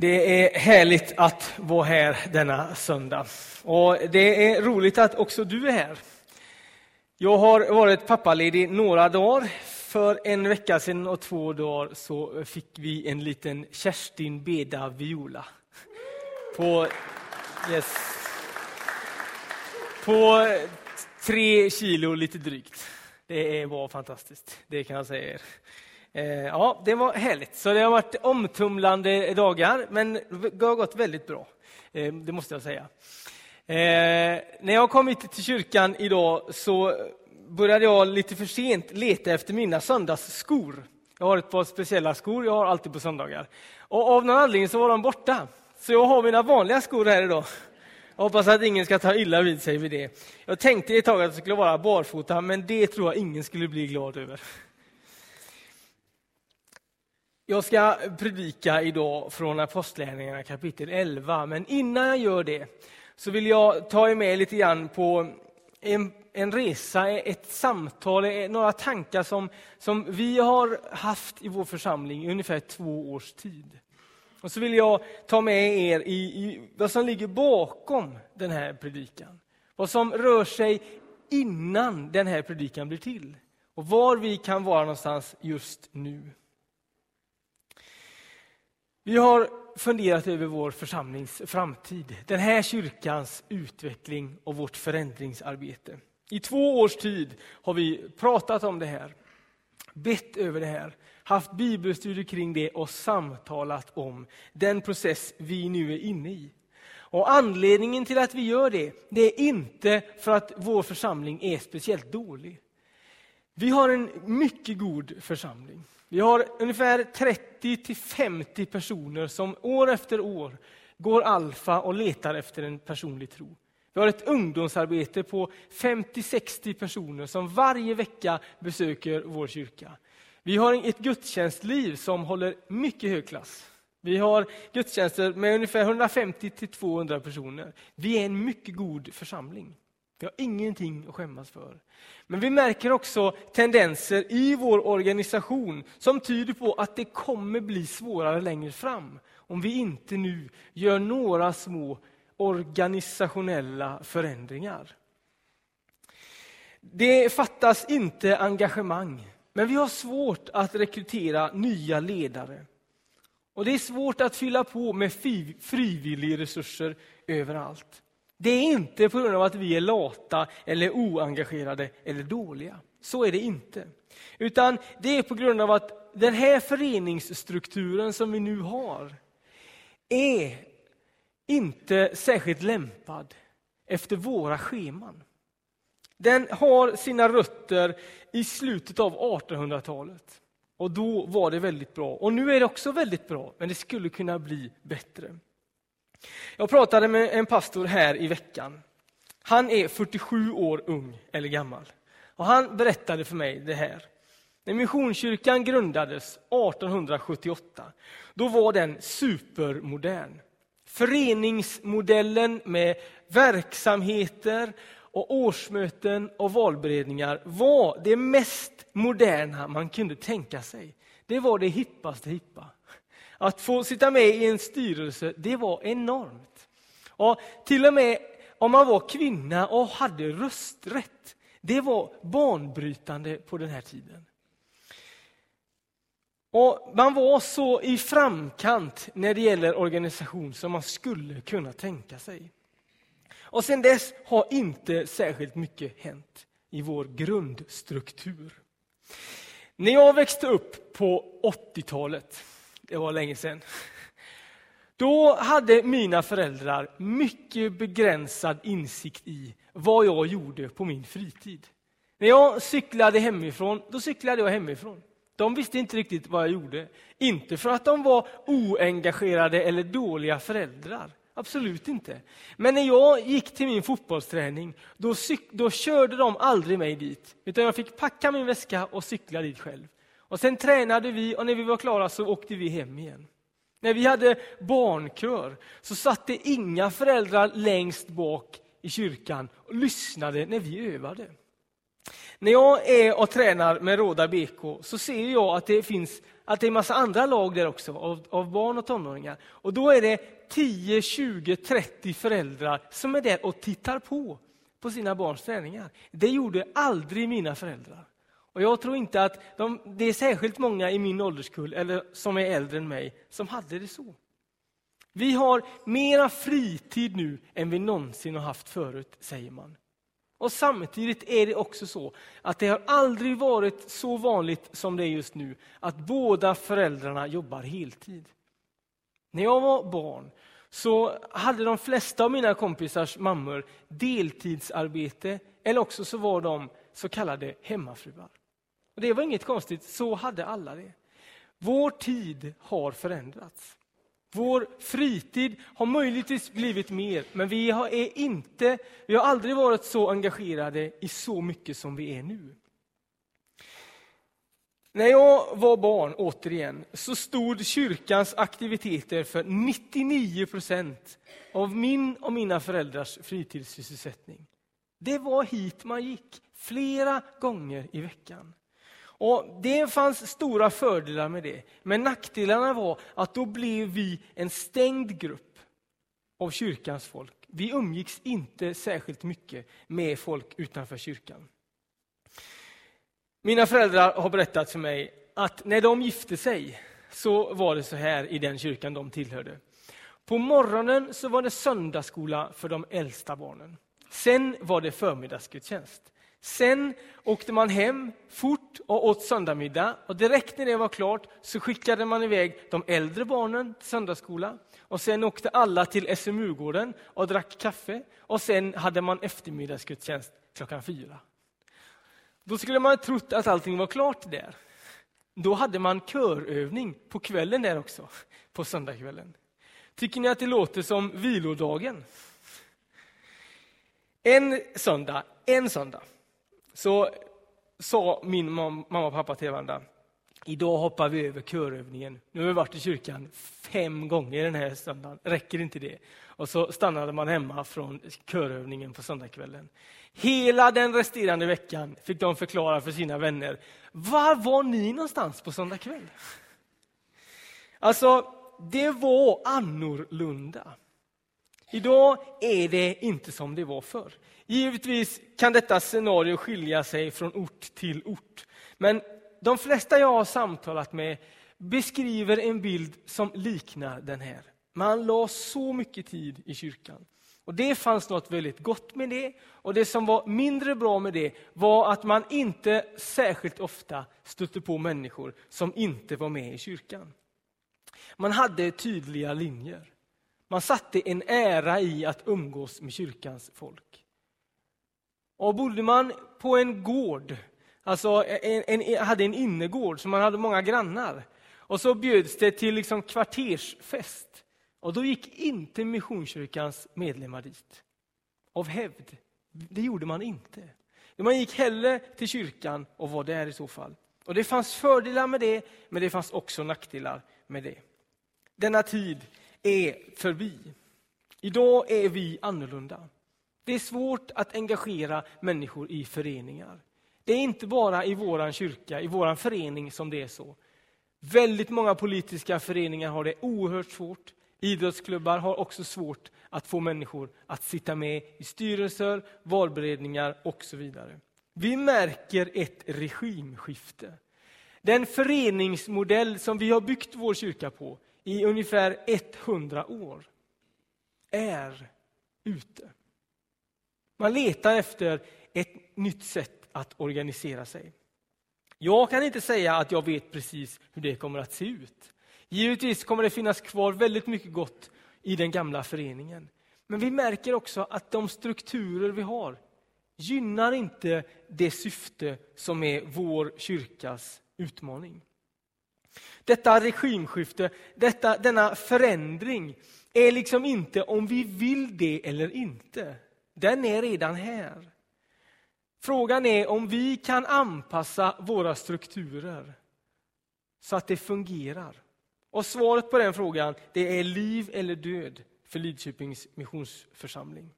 Det är härligt att vara här denna söndag. Och det är roligt att också du är här. Jag har varit pappaledig några dagar. För en vecka sedan och två dagar så fick vi en liten Kerstin Beda Viola. På, yes, på tre kilo lite drygt. Det var fantastiskt, det kan jag säga er. Eh, ja, det var härligt. Så det har varit omtumlande dagar, men det har gått väldigt bra. Eh, det måste jag säga. Eh, när jag kom hit till kyrkan idag så började jag lite för sent leta efter mina söndagsskor. Jag har ett par speciella skor jag har alltid på söndagar. Och av någon anledning så var de borta. Så jag har mina vanliga skor här idag. Jag hoppas att ingen ska ta illa vid sig vid det. Jag tänkte ett tag att det skulle vara barfota, men det tror jag ingen skulle bli glad över. Jag ska predika idag från Apostlagärningarna kapitel 11, men innan jag gör det så vill jag ta er med lite grann på en, en resa, ett samtal, några tankar som, som vi har haft i vår församling i ungefär två års tid. Och så vill jag ta med er i, i vad som ligger bakom den här predikan. Vad som rör sig innan den här predikan blir till. Och var vi kan vara någonstans just nu. Vi har funderat över vår församlings framtid, den här kyrkans utveckling och vårt förändringsarbete. I två års tid har vi pratat om det här, bett över det här, haft bibelstudier kring det och samtalat om den process vi nu är inne i. Och Anledningen till att vi gör det, det är inte för att vår församling är speciellt dålig. Vi har en mycket god församling. Vi har ungefär 30 till 50 personer som år efter år går alfa och letar efter en personlig tro. Vi har ett ungdomsarbete på 50-60 personer som varje vecka besöker vår kyrka. Vi har ett gudstjänstliv som håller mycket hög klass. Vi har gudstjänster med ungefär 150-200 personer. Vi är en mycket god församling. Vi har ingenting att skämmas för. Men vi märker också tendenser i vår organisation som tyder på att det kommer bli svårare längre fram om vi inte nu gör några små organisationella förändringar. Det fattas inte engagemang, men vi har svårt att rekrytera nya ledare. Och Det är svårt att fylla på med frivilligresurser överallt. Det är inte på grund av att vi är lata, eller oengagerade eller dåliga. Så är det inte. Utan det är på grund av att den här föreningsstrukturen som vi nu har är inte särskilt lämpad efter våra scheman. Den har sina rötter i slutet av 1800-talet. Och då var det väldigt bra. Och nu är det också väldigt bra, men det skulle kunna bli bättre. Jag pratade med en pastor här i veckan. Han är 47 år ung eller gammal. Och han berättade för mig det här. När Missionskyrkan grundades 1878, då var den supermodern. Föreningsmodellen med verksamheter och årsmöten och valberedningar var det mest moderna man kunde tänka sig. Det var det hippaste hippa. Att få sitta med i en styrelse, det var enormt. Och till och med om man var kvinna och hade rösträtt, det var banbrytande på den här tiden. Och Man var så i framkant när det gäller organisation som man skulle kunna tänka sig. Och sen dess har inte särskilt mycket hänt i vår grundstruktur. När jag växte upp på 80-talet det var länge sedan. Då hade mina föräldrar mycket begränsad insikt i vad jag gjorde på min fritid. När jag cyklade hemifrån, då cyklade jag hemifrån. De visste inte riktigt vad jag gjorde. Inte för att de var oengagerade eller dåliga föräldrar. Absolut inte. Men när jag gick till min fotbollsträning, då, då körde de aldrig mig dit. Utan jag fick packa min väska och cykla dit själv. Och Sen tränade vi och när vi var klara så åkte vi hem igen. När vi hade barnkör så satt det inga föräldrar längst bak i kyrkan och lyssnade när vi övade. När jag är och tränar med Råda BK så ser jag att det finns att det är en massa andra lag där också, av, av barn och tonåringar. Och då är det 10, 20, 30 föräldrar som är där och tittar på, på sina barns träningar. Det gjorde aldrig mina föräldrar. Och jag tror inte att de, det är särskilt många i min ålderskull, eller som är äldre än mig, som hade det så. Vi har mera fritid nu än vi någonsin har haft förut, säger man. Och Samtidigt är det också så att det har aldrig varit så vanligt som det är just nu att båda föräldrarna jobbar heltid. När jag var barn så hade de flesta av mina kompisars mammor deltidsarbete eller också så var de så kallade hemmafruar. Och det var inget konstigt, så hade alla det. Vår tid har förändrats. Vår fritid har möjligtvis blivit mer, men vi har, är inte, vi har aldrig varit så engagerade i så mycket som vi är nu. När jag var barn, återigen, så stod kyrkans aktiviteter för 99 procent av min och mina föräldrars fritidssysselsättning. Det var hit man gick, flera gånger i veckan. Och Det fanns stora fördelar med det, men nackdelarna var att då blev vi en stängd grupp av kyrkans folk. Vi umgicks inte särskilt mycket med folk utanför kyrkan. Mina föräldrar har berättat för mig att när de gifte sig så var det så här i den kyrkan de tillhörde. På morgonen så var det söndagsskola för de äldsta barnen. Sen var det förmiddagsgudstjänst. Sen åkte man hem fort och åt söndagsmiddag. Och direkt när det var klart så skickade man iväg de äldre barnen till söndagsskola. Och sen åkte alla till SMU-gården och drack kaffe. Och sen hade man eftermiddagsgudstjänst klockan fyra. Då skulle man ha trott att allting var klart där. Då hade man körövning på kvällen där också, på söndagskvällen. Tycker ni att det låter som vilodagen? En söndag, en söndag, så sa min mamma och pappa till varandra, idag hoppar vi över körövningen. Nu har vi varit i kyrkan fem gånger den här söndagen, räcker inte det? Och så stannade man hemma från körövningen på söndagskvällen. Hela den resterande veckan fick de förklara för sina vänner, var var ni någonstans på söndag kväll? Alltså, det var annorlunda. Idag är det inte som det var förr. Givetvis kan detta scenario skilja sig från ort till ort. Men de flesta jag har samtalat med beskriver en bild som liknar den här. Man la så mycket tid i kyrkan. Och Det fanns något väldigt gott med det. Och Det som var mindre bra med det var att man inte särskilt ofta stötte på människor som inte var med i kyrkan. Man hade tydliga linjer. Man satte en ära i att umgås med kyrkans folk. Och bodde man på en gård, alltså en, en, hade en innergård, så man hade många grannar, och så bjöds det till liksom kvartersfest, och då gick inte Missionskyrkans medlemmar dit. Av hävd. Det gjorde man inte. Man gick hellre till kyrkan och var där i så fall. Och Det fanns fördelar med det, men det fanns också nackdelar med det. Denna tid är förbi. Idag är vi annorlunda. Det är svårt att engagera människor i föreningar. Det är inte bara i vår kyrka, i vår förening som det är så. Väldigt många politiska föreningar har det oerhört svårt. Idrottsklubbar har också svårt att få människor att sitta med i styrelser, valberedningar och så vidare. Vi märker ett regimskifte. Den föreningsmodell som vi har byggt vår kyrka på i ungefär 100 år är ute. Man letar efter ett nytt sätt att organisera sig. Jag kan inte säga att jag vet precis hur det kommer att se ut. Givetvis kommer det finnas kvar väldigt mycket gott i den gamla föreningen. Men vi märker också att de strukturer vi har gynnar inte det syfte som är vår kyrkas utmaning. Detta regimskifte, detta, denna förändring är liksom inte om vi vill det eller inte. Den är redan här. Frågan är om vi kan anpassa våra strukturer så att det fungerar. Och svaret på den frågan det är liv eller död för Lidköpings missionsförsamling.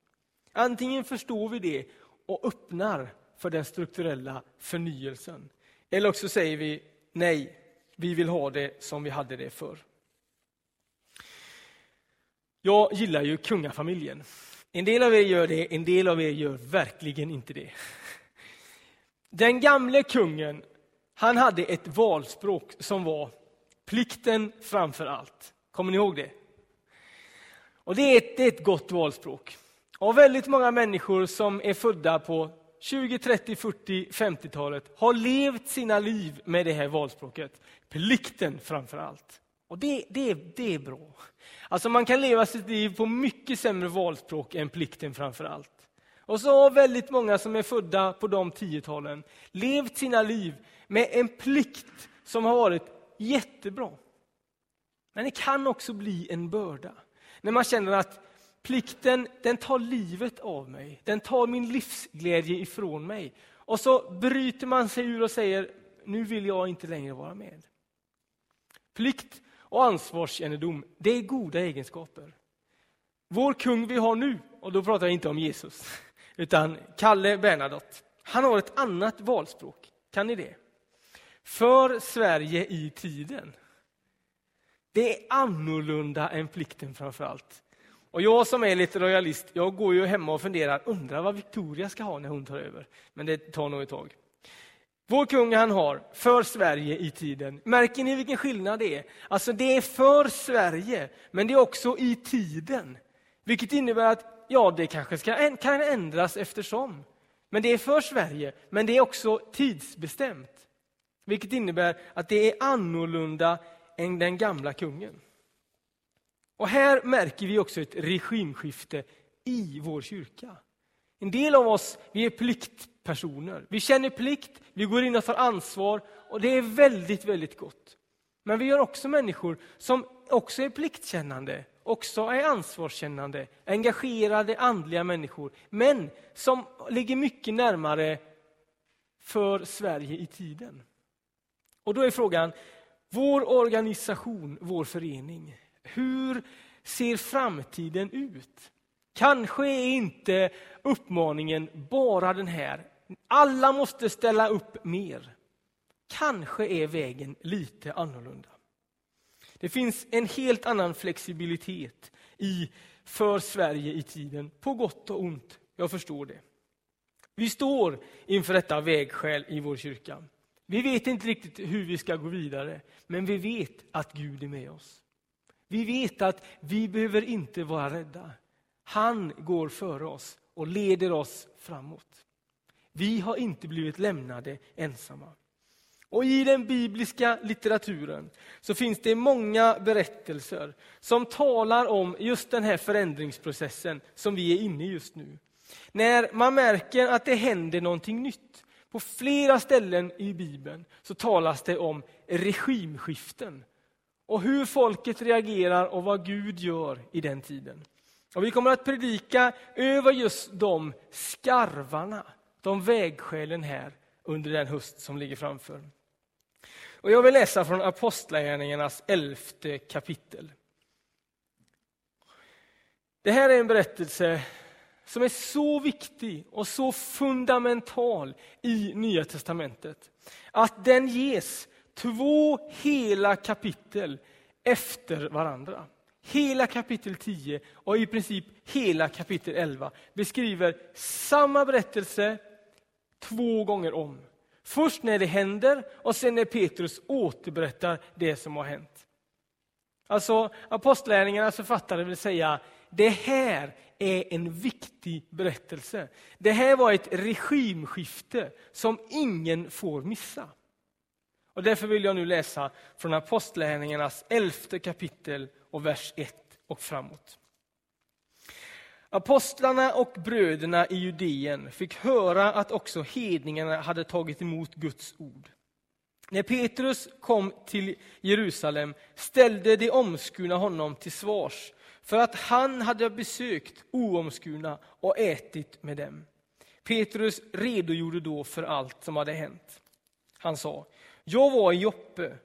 Antingen förstår vi det och öppnar för den strukturella förnyelsen. Eller också säger vi nej, vi vill ha det som vi hade det förr. Jag gillar ju kungafamiljen. En del av er gör det, en del av er gör verkligen inte det. Den gamle kungen, han hade ett valspråk som var plikten framför allt. Kommer ni ihåg det? Och det är ett, det är ett gott valspråk. Och väldigt många människor som är födda på 20, 30, 40, 50-talet har levt sina liv med det här valspråket. Plikten framför allt. Och det, det, det är bra. Alltså man kan leva sitt liv på mycket sämre valspråk än plikten framför allt. Och så har väldigt många som är födda på de tiotalen levt sina liv med en plikt som har varit jättebra. Men det kan också bli en börda. När man känner att plikten den tar livet av mig, den tar min livsglädje ifrån mig. Och så bryter man sig ur och säger, nu vill jag inte längre vara med. Plikt och ansvarskännedom, det är goda egenskaper. Vår kung vi har nu, och då pratar jag inte om Jesus, utan Kalle Bernadotte, han har ett annat valspråk. Kan ni det? För Sverige i tiden. Det är annorlunda än plikten framför allt. Och jag som är lite royalist, jag går ju hemma och funderar, undrar vad Victoria ska ha när hon tar över. Men det tar nog ett tag. Vår kung han har för Sverige i tiden. Märker ni vilken skillnad det är? Alltså det är för Sverige, men det är också i tiden. Vilket innebär att ja, det kanske ska, kan ändras eftersom. Men det är för Sverige, men det är också tidsbestämt. Vilket innebär att det är annorlunda än den gamla kungen. Och här märker vi också ett regimskifte i vår kyrka. En del av oss vi är pliktpersoner. Vi känner plikt, vi går in och tar ansvar och det är väldigt, väldigt gott. Men vi har också människor som också är pliktkännande, också är ansvarskännande, engagerade andliga människor, men som ligger mycket närmare för Sverige i tiden. Och då är frågan, vår organisation, vår förening, hur ser framtiden ut? Kanske är inte uppmaningen bara den här, alla måste ställa upp mer. Kanske är vägen lite annorlunda. Det finns en helt annan flexibilitet i för Sverige i tiden, på gott och ont. Jag förstår det. Vi står inför detta vägskäl i vår kyrka. Vi vet inte riktigt hur vi ska gå vidare, men vi vet att Gud är med oss. Vi vet att vi behöver inte vara rädda. Han går före oss och leder oss framåt. Vi har inte blivit lämnade ensamma. Och I den bibliska litteraturen så finns det många berättelser som talar om just den här förändringsprocessen som vi är inne i just nu. När man märker att det händer någonting nytt. På flera ställen i Bibeln så talas det om regimskiften och hur folket reagerar och vad Gud gör i den tiden. Och Vi kommer att predika över just de skarvarna, de vägskälen här under den höst som ligger framför. Och Jag vill läsa från Apostlagärningarnas elfte kapitel. Det här är en berättelse som är så viktig och så fundamental i Nya testamentet att den ges två hela kapitel efter varandra. Hela kapitel 10 och i princip hela kapitel 11 beskriver samma berättelse två gånger om. Först när det händer och sen när Petrus återberättar det som har hänt. Alltså Apostlärningarnas författare vill säga, det här är en viktig berättelse. Det här var ett regimskifte som ingen får missa. Och därför vill jag nu läsa från Apostlagärningarnas elfte kapitel och vers 1 och framåt. Apostlarna och bröderna i Judeen fick höra att också hedningarna hade tagit emot Guds ord. När Petrus kom till Jerusalem ställde de omskurna honom till svars för att han hade besökt oomskurna och ätit med dem. Petrus redogjorde då för allt som hade hänt. Han sa, jag var i Joppe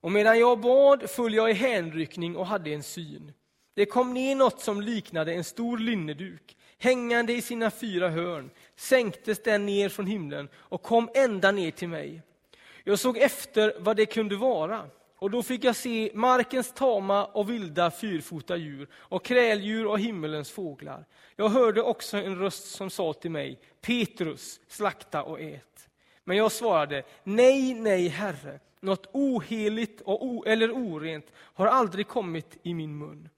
och medan jag bad föll jag i hänryckning och hade en syn. Det kom ner något som liknade en stor linneduk, hängande i sina fyra hörn, sänktes den ner från himlen och kom ända ner till mig. Jag såg efter vad det kunde vara, och då fick jag se markens tama och vilda fyrfota djur och kräldjur och himmelens fåglar. Jag hörde också en röst som sa till mig, Petrus, slakta och ät. Men jag svarade, nej, nej, Herre, något oheligt och o eller orent har aldrig kommit i min mun.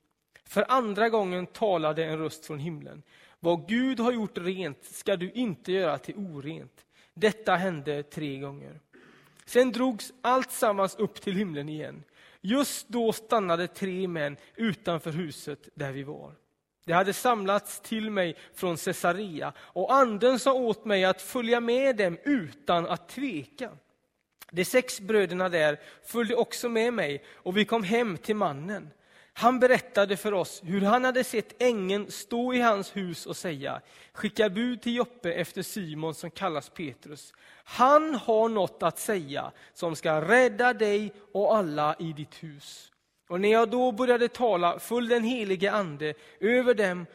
För andra gången talade en röst från himlen. Vad Gud har gjort rent ska du inte göra till orent. Detta hände tre gånger. Sen drogs allt sammans upp till himlen igen. Just då stannade tre män utanför huset där vi var. Det hade samlats till mig från Caesarea och anden sa åt mig att följa med dem utan att tveka. De sex bröderna där följde också med mig och vi kom hem till mannen. Han berättade för oss hur han hade sett ängeln stå i hans hus och säga, skicka bud till Joppe efter Simon som kallas Petrus. Han har något att säga som ska rädda dig och alla i ditt hus. Och när jag då började tala föll den helige ande över dem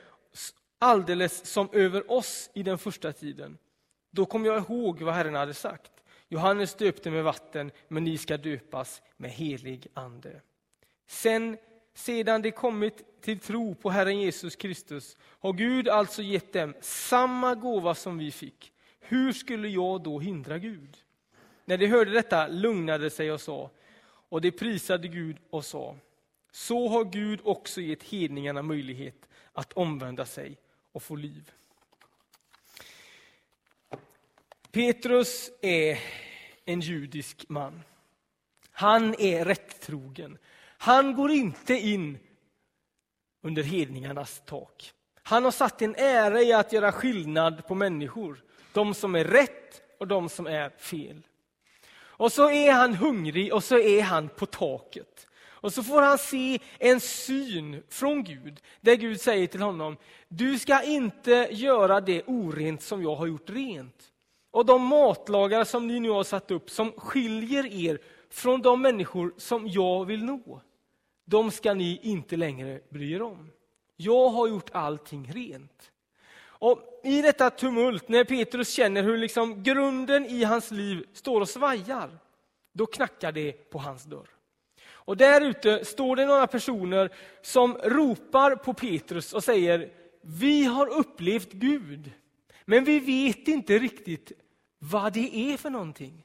alldeles som över oss i den första tiden. Då kom jag ihåg vad Herren hade sagt. Johannes döpte med vatten, men ni ska döpas med helig ande. Sen sedan de kommit till tro på Herren Jesus Kristus har Gud alltså gett dem samma gåva som vi fick. Hur skulle jag då hindra Gud? När de hörde detta lugnade sig och sa, och de prisade Gud och sa, så har Gud också gett hedningarna möjlighet att omvända sig och få liv. Petrus är en judisk man. Han är rättrogen. Han går inte in under hedningarnas tak. Han har satt en ära i att göra skillnad på människor. De som är rätt och de som är fel. Och så är han hungrig och så är han på taket. Och så får han se en syn från Gud, där Gud säger till honom, du ska inte göra det orent som jag har gjort rent. Och de matlagar som ni nu har satt upp, som skiljer er från de människor som jag vill nå, de ska ni inte längre bry er om. Jag har gjort allting rent. Och I detta tumult, när Petrus känner hur liksom grunden i hans liv står och svajar, då knackar det på hans dörr. Och där ute står det några personer som ropar på Petrus och säger, vi har upplevt Gud, men vi vet inte riktigt vad det är för någonting.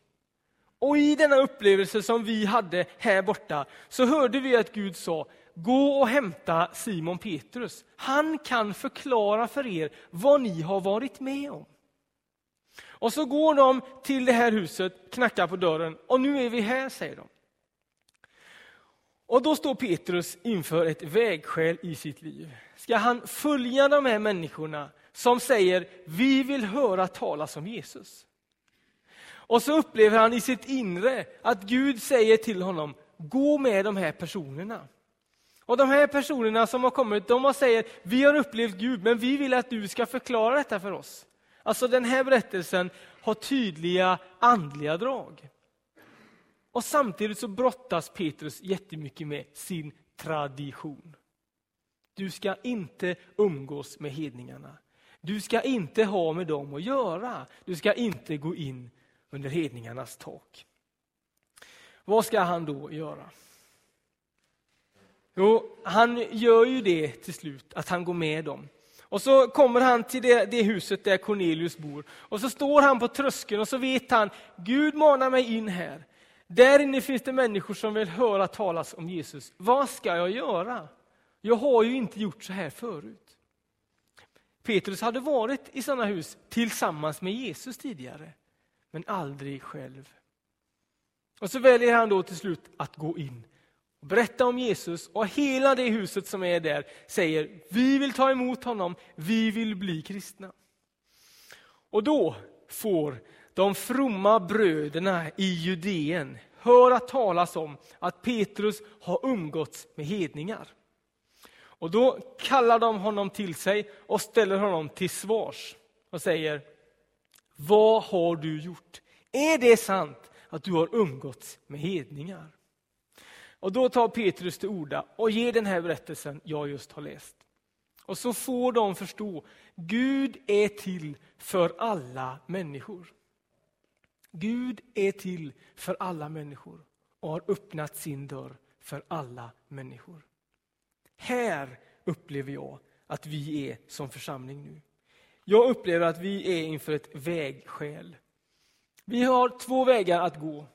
Och i denna upplevelse som vi hade här borta så hörde vi att Gud sa, gå och hämta Simon Petrus. Han kan förklara för er vad ni har varit med om. Och så går de till det här huset, knackar på dörren och nu är vi här, säger de. Och då står Petrus inför ett vägskäl i sitt liv. Ska han följa de här människorna som säger, vi vill höra talas om Jesus? Och så upplever han i sitt inre att Gud säger till honom, gå med de här personerna. Och de här personerna som har kommit, de säger, vi har upplevt Gud, men vi vill att du ska förklara detta för oss. Alltså den här berättelsen har tydliga andliga drag. Och samtidigt så brottas Petrus jättemycket med sin tradition. Du ska inte umgås med hedningarna. Du ska inte ha med dem att göra. Du ska inte gå in under hedningarnas tak. Vad ska han då göra? Jo, han gör ju det till slut, att han går med dem. Och så kommer han till det, det, huset där Cornelius bor. Och så står han på tröskeln och så vet han, Gud manar mig in här. Där inne finns det människor som vill höra talas om Jesus. Vad ska jag göra? Jag har ju inte gjort så här förut. Petrus hade varit i sådana hus tillsammans med Jesus tidigare men aldrig själv. Och så väljer han då till slut att gå in och berätta om Jesus och hela det huset som är där säger vi vill ta emot honom, vi vill bli kristna. Och då får de fromma bröderna i Judeen höra talas om att Petrus har umgåtts med hedningar. Och då kallar de honom till sig och ställer honom till svars och säger vad har du gjort? Är det sant att du har umgåtts med hedningar? Och då tar Petrus till orda och ger den här berättelsen jag just har läst. Och så får de förstå, Gud är till för alla människor. Gud är till för alla människor och har öppnat sin dörr för alla människor. Här upplever jag att vi är som församling nu. Jag upplever att vi är inför ett vägskäl. Vi har två vägar att gå.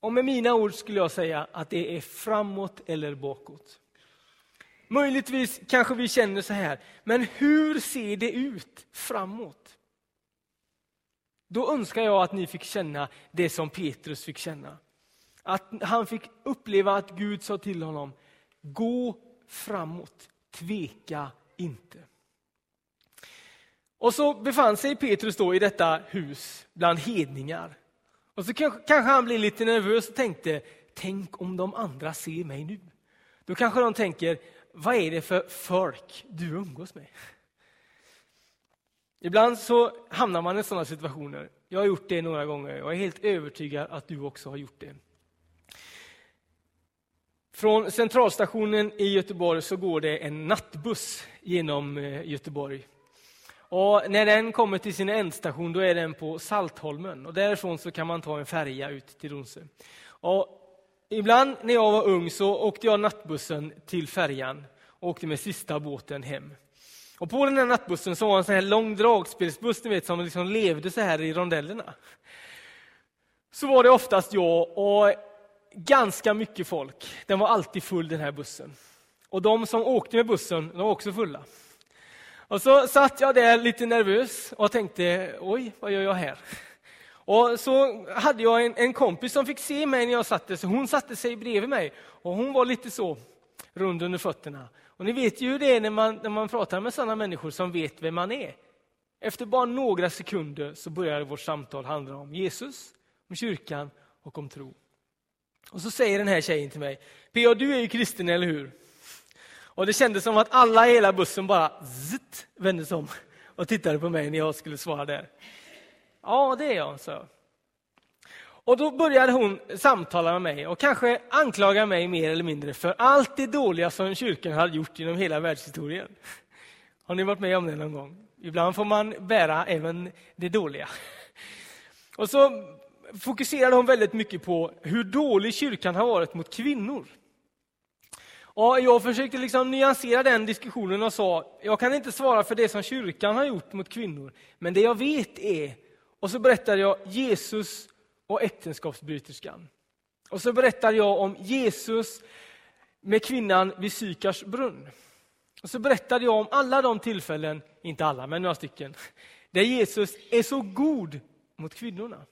Och med mina ord skulle jag säga att det är framåt eller bakåt. Möjligtvis kanske vi känner så här, men hur ser det ut framåt? Då önskar jag att ni fick känna det som Petrus fick känna. Att han fick uppleva att Gud sa till honom, gå framåt, tveka inte. Och så befann sig Petrus då i detta hus bland hedningar. Och så kanske, kanske han blev lite nervös och tänkte, tänk om de andra ser mig nu. Då kanske de tänker, vad är det för folk du umgås med? Ibland så hamnar man i sådana situationer. Jag har gjort det några gånger. Jag är helt övertygad att du också har gjort det. Från centralstationen i Göteborg så går det en nattbuss genom eh, Göteborg. Och när den kommer till sin ändstation då är den på Saltholmen och därifrån så kan man ta en färja ut till Donsö. Och ibland när jag var ung så åkte jag nattbussen till färjan och åkte med sista båten hem. Och på den här nattbussen så var en sån här lång dragspelsbuss ni vet, som liksom levde så här i rondellerna. Så var det oftast jag och ganska mycket folk. Den var alltid full den här bussen. Och de som åkte med bussen de var också fulla. Och så satt jag där lite nervös och tänkte, oj, vad gör jag här? Och så hade jag en, en kompis som fick se mig när jag satt där, så hon satte sig bredvid mig. Och hon var lite så, rund under fötterna. Och ni vet ju hur det är när man, när man pratar med sådana människor som vet vem man är. Efter bara några sekunder så börjar vårt samtal handla om Jesus, om kyrkan och om tro. Och så säger den här tjejen till mig, P.A. du är ju kristen, eller hur? Och det kändes som att alla i hela bussen bara zitt, vände sig om och tittade på mig när jag skulle svara där. Ja, det är jag, så. Och då började hon samtala med mig och kanske anklaga mig mer eller mindre för allt det dåliga som kyrkan hade gjort genom hela världshistorien. Har ni varit med om det någon gång? Ibland får man bära även det dåliga. Och så fokuserade hon väldigt mycket på hur dålig kyrkan har varit mot kvinnor. Och jag försökte liksom nyansera den diskussionen och sa, jag kan inte svara för det som kyrkan har gjort mot kvinnor, men det jag vet är, och så berättade jag Jesus och äktenskapsbryterskan. Och så berättade jag om Jesus med kvinnan vid Sykars brunn. Och så berättade jag om alla de tillfällen, inte alla, men några stycken, där Jesus är så god mot kvinnorna.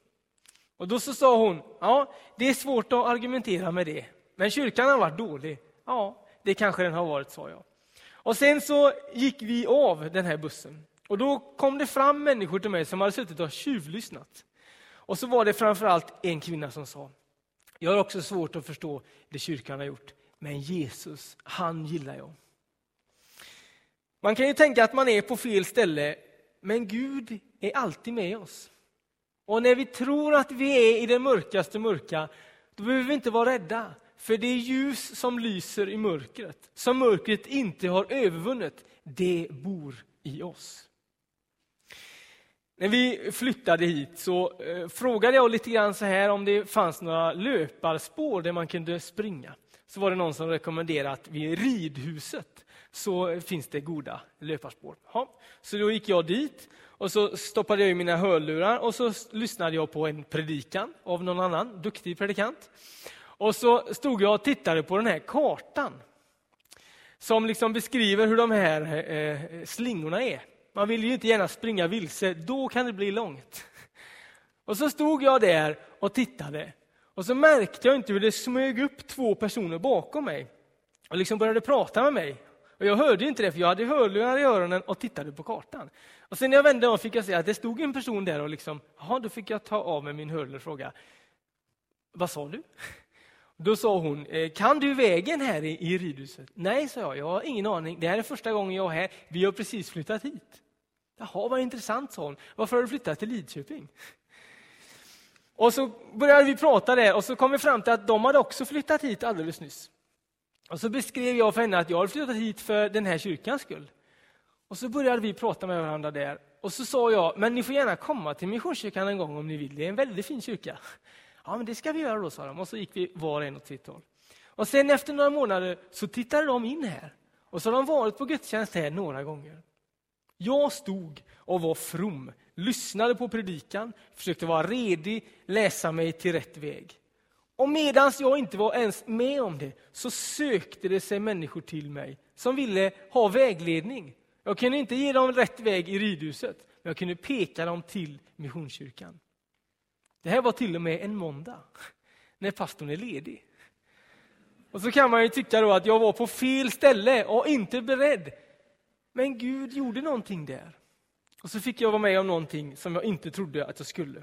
Och då så sa hon, ja, det är svårt att argumentera med det, men kyrkan har varit dålig. Ja, det kanske den har varit, sa jag. Och sen så gick vi av den här bussen. Och då kom det fram människor till mig som hade suttit och tjuvlyssnat. Och så var det framförallt en kvinna som sa, jag har också svårt att förstå det kyrkan har gjort, men Jesus, han gillar jag. Man kan ju tänka att man är på fel ställe, men Gud är alltid med oss. Och när vi tror att vi är i det mörkaste mörka, då behöver vi inte vara rädda. För det ljus som lyser i mörkret, som mörkret inte har övervunnit, det bor i oss. När vi flyttade hit så eh, frågade jag lite grann så här om det fanns några löparspår där man kunde springa. Så var det någon som rekommenderade att vid ridhuset så finns det goda löparspår. Ja, så då gick jag dit och så stoppade jag i mina hörlurar och så lyssnade jag på en predikan av någon annan duktig predikant. Och så stod jag och tittade på den här kartan som liksom beskriver hur de här eh, eh slingorna är. Man vill ju inte gärna springa vilse, då kan det bli långt. Och så stod jag där och tittade och så märkte jag inte hur det smög upp två personer bakom mig och liksom började prata med mig. Och jag hörde inte det, för jag hade hörlurar i öronen och tittade på kartan. Och sen när jag vände om fick jag se att det stod en person där och liksom, jaha, då fick jag ta av mig min hörlur och fråga, vad sa du? Då sa hon, eh, kan du vägen här i, i ridhuset? Nej, sa jag, jag har ingen aning. Det här är första gången jag är här. Vi har precis flyttat hit. Jaha, vad intressant, sa hon. Varför har du flyttat till Lidköping? Och så började vi prata där och så kom vi fram till att de hade också flyttat hit alldeles nyss. Och så beskrev jag för henne att jag hade flyttat hit för den här kyrkans skull. Och så började vi prata med varandra där. Och så sa jag, men ni får gärna komma till Missionskyrkan en gång om ni vill. Det är en väldigt fin kyrka. Ja, men det ska vi göra då, sa de. Och så gick vi var och en åt sitt håll. Och sen efter några månader så tittade de in här. Och så har de varit på gudstjänst här några gånger. Jag stod och var from, lyssnade på predikan, försökte vara redig, läsa mig till rätt väg. Och medan jag inte var ens med om det, så sökte det sig människor till mig som ville ha vägledning. Jag kunde inte ge dem rätt väg i ridhuset, men jag kunde peka dem till Missionskyrkan. Det här var till och med en måndag, när pastorn är ledig. Och så kan man ju tycka då att jag var på fel ställe och inte beredd. Men Gud gjorde någonting där. Och så fick jag vara med om någonting som jag inte trodde att jag skulle.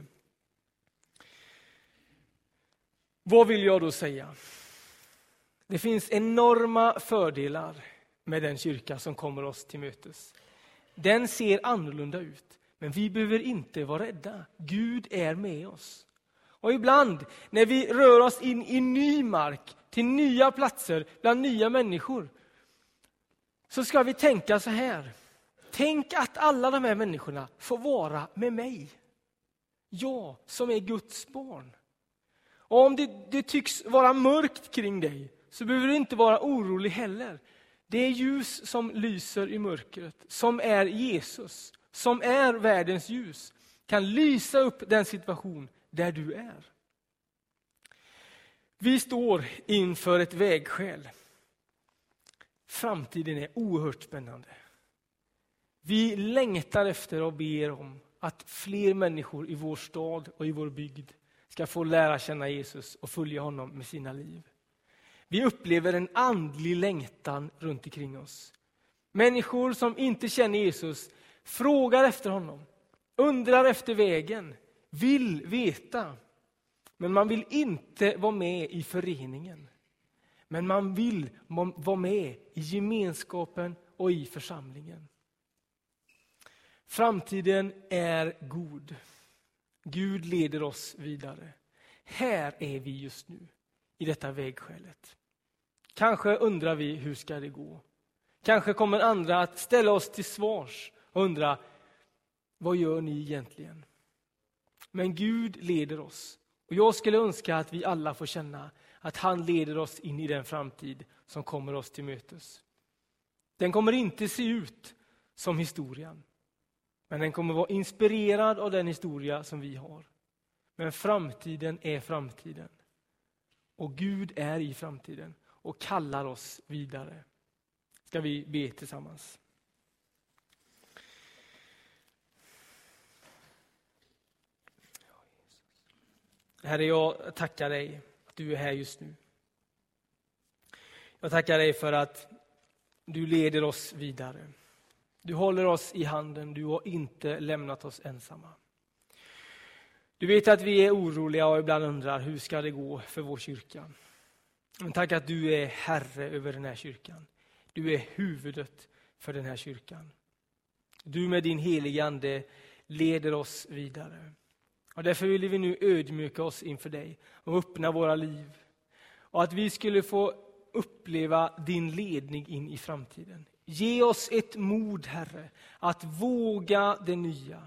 Vad vill jag då säga? Det finns enorma fördelar med den kyrka som kommer oss till mötes. Den ser annorlunda ut, men vi behöver inte vara rädda. Gud är med oss. Och ibland när vi rör oss in i ny mark, till nya platser, bland nya människor, så ska vi tänka så här. Tänk att alla de här människorna får vara med mig. Jag som är Guds barn. Och om det, det tycks vara mörkt kring dig så behöver du inte vara orolig heller. Det är ljus som lyser i mörkret, som är Jesus, som är världens ljus, kan lysa upp den situation där du är. Vi står inför ett vägskäl. Framtiden är oerhört spännande. Vi längtar efter och ber om att fler människor i vår stad och i vår bygd ska få lära känna Jesus och följa honom med sina liv. Vi upplever en andlig längtan runt omkring oss. Människor som inte känner Jesus frågar efter honom, undrar efter vägen, vill veta. Men man vill inte vara med i föreningen. Men man vill vara med i gemenskapen och i församlingen. Framtiden är god. Gud leder oss vidare. Här är vi just nu, i detta vägskälet. Kanske undrar vi, hur ska det gå? Kanske kommer andra att ställa oss till svars och undra, vad gör ni egentligen? Men Gud leder oss. Och Jag skulle önska att vi alla får känna att han leder oss in i den framtid som kommer oss till mötes. Den kommer inte se ut som historien. Men den kommer vara inspirerad av den historia som vi har. Men framtiden är framtiden. Och Gud är i framtiden och kallar oss vidare. Ska vi be tillsammans? Herre, jag tackar dig du är här just nu. Jag tackar dig för att du leder oss vidare. Du håller oss i handen, du har inte lämnat oss ensamma. Du vet att vi är oroliga och ibland undrar hur ska det gå för vår kyrka. Men tack att du är Herre över den här kyrkan. Du är huvudet för den här kyrkan. Du med din heliga Ande leder oss vidare. Och därför vill vi nu ödmjuka oss inför dig och öppna våra liv. Och att vi skulle få uppleva din ledning in i framtiden. Ge oss ett mod, Herre, att våga det nya.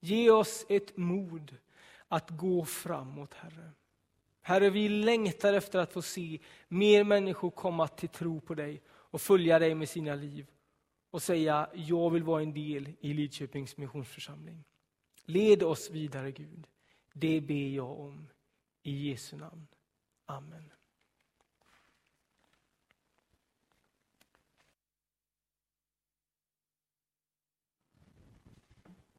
Ge oss ett mod att gå framåt, Herre. Herre, vi längtar efter att få se mer människor komma till tro på dig och följa dig med sina liv och säga, jag vill vara en del i Lidköpings missionsförsamling. Led oss vidare, Gud. Det ber jag om. I Jesu namn. Amen.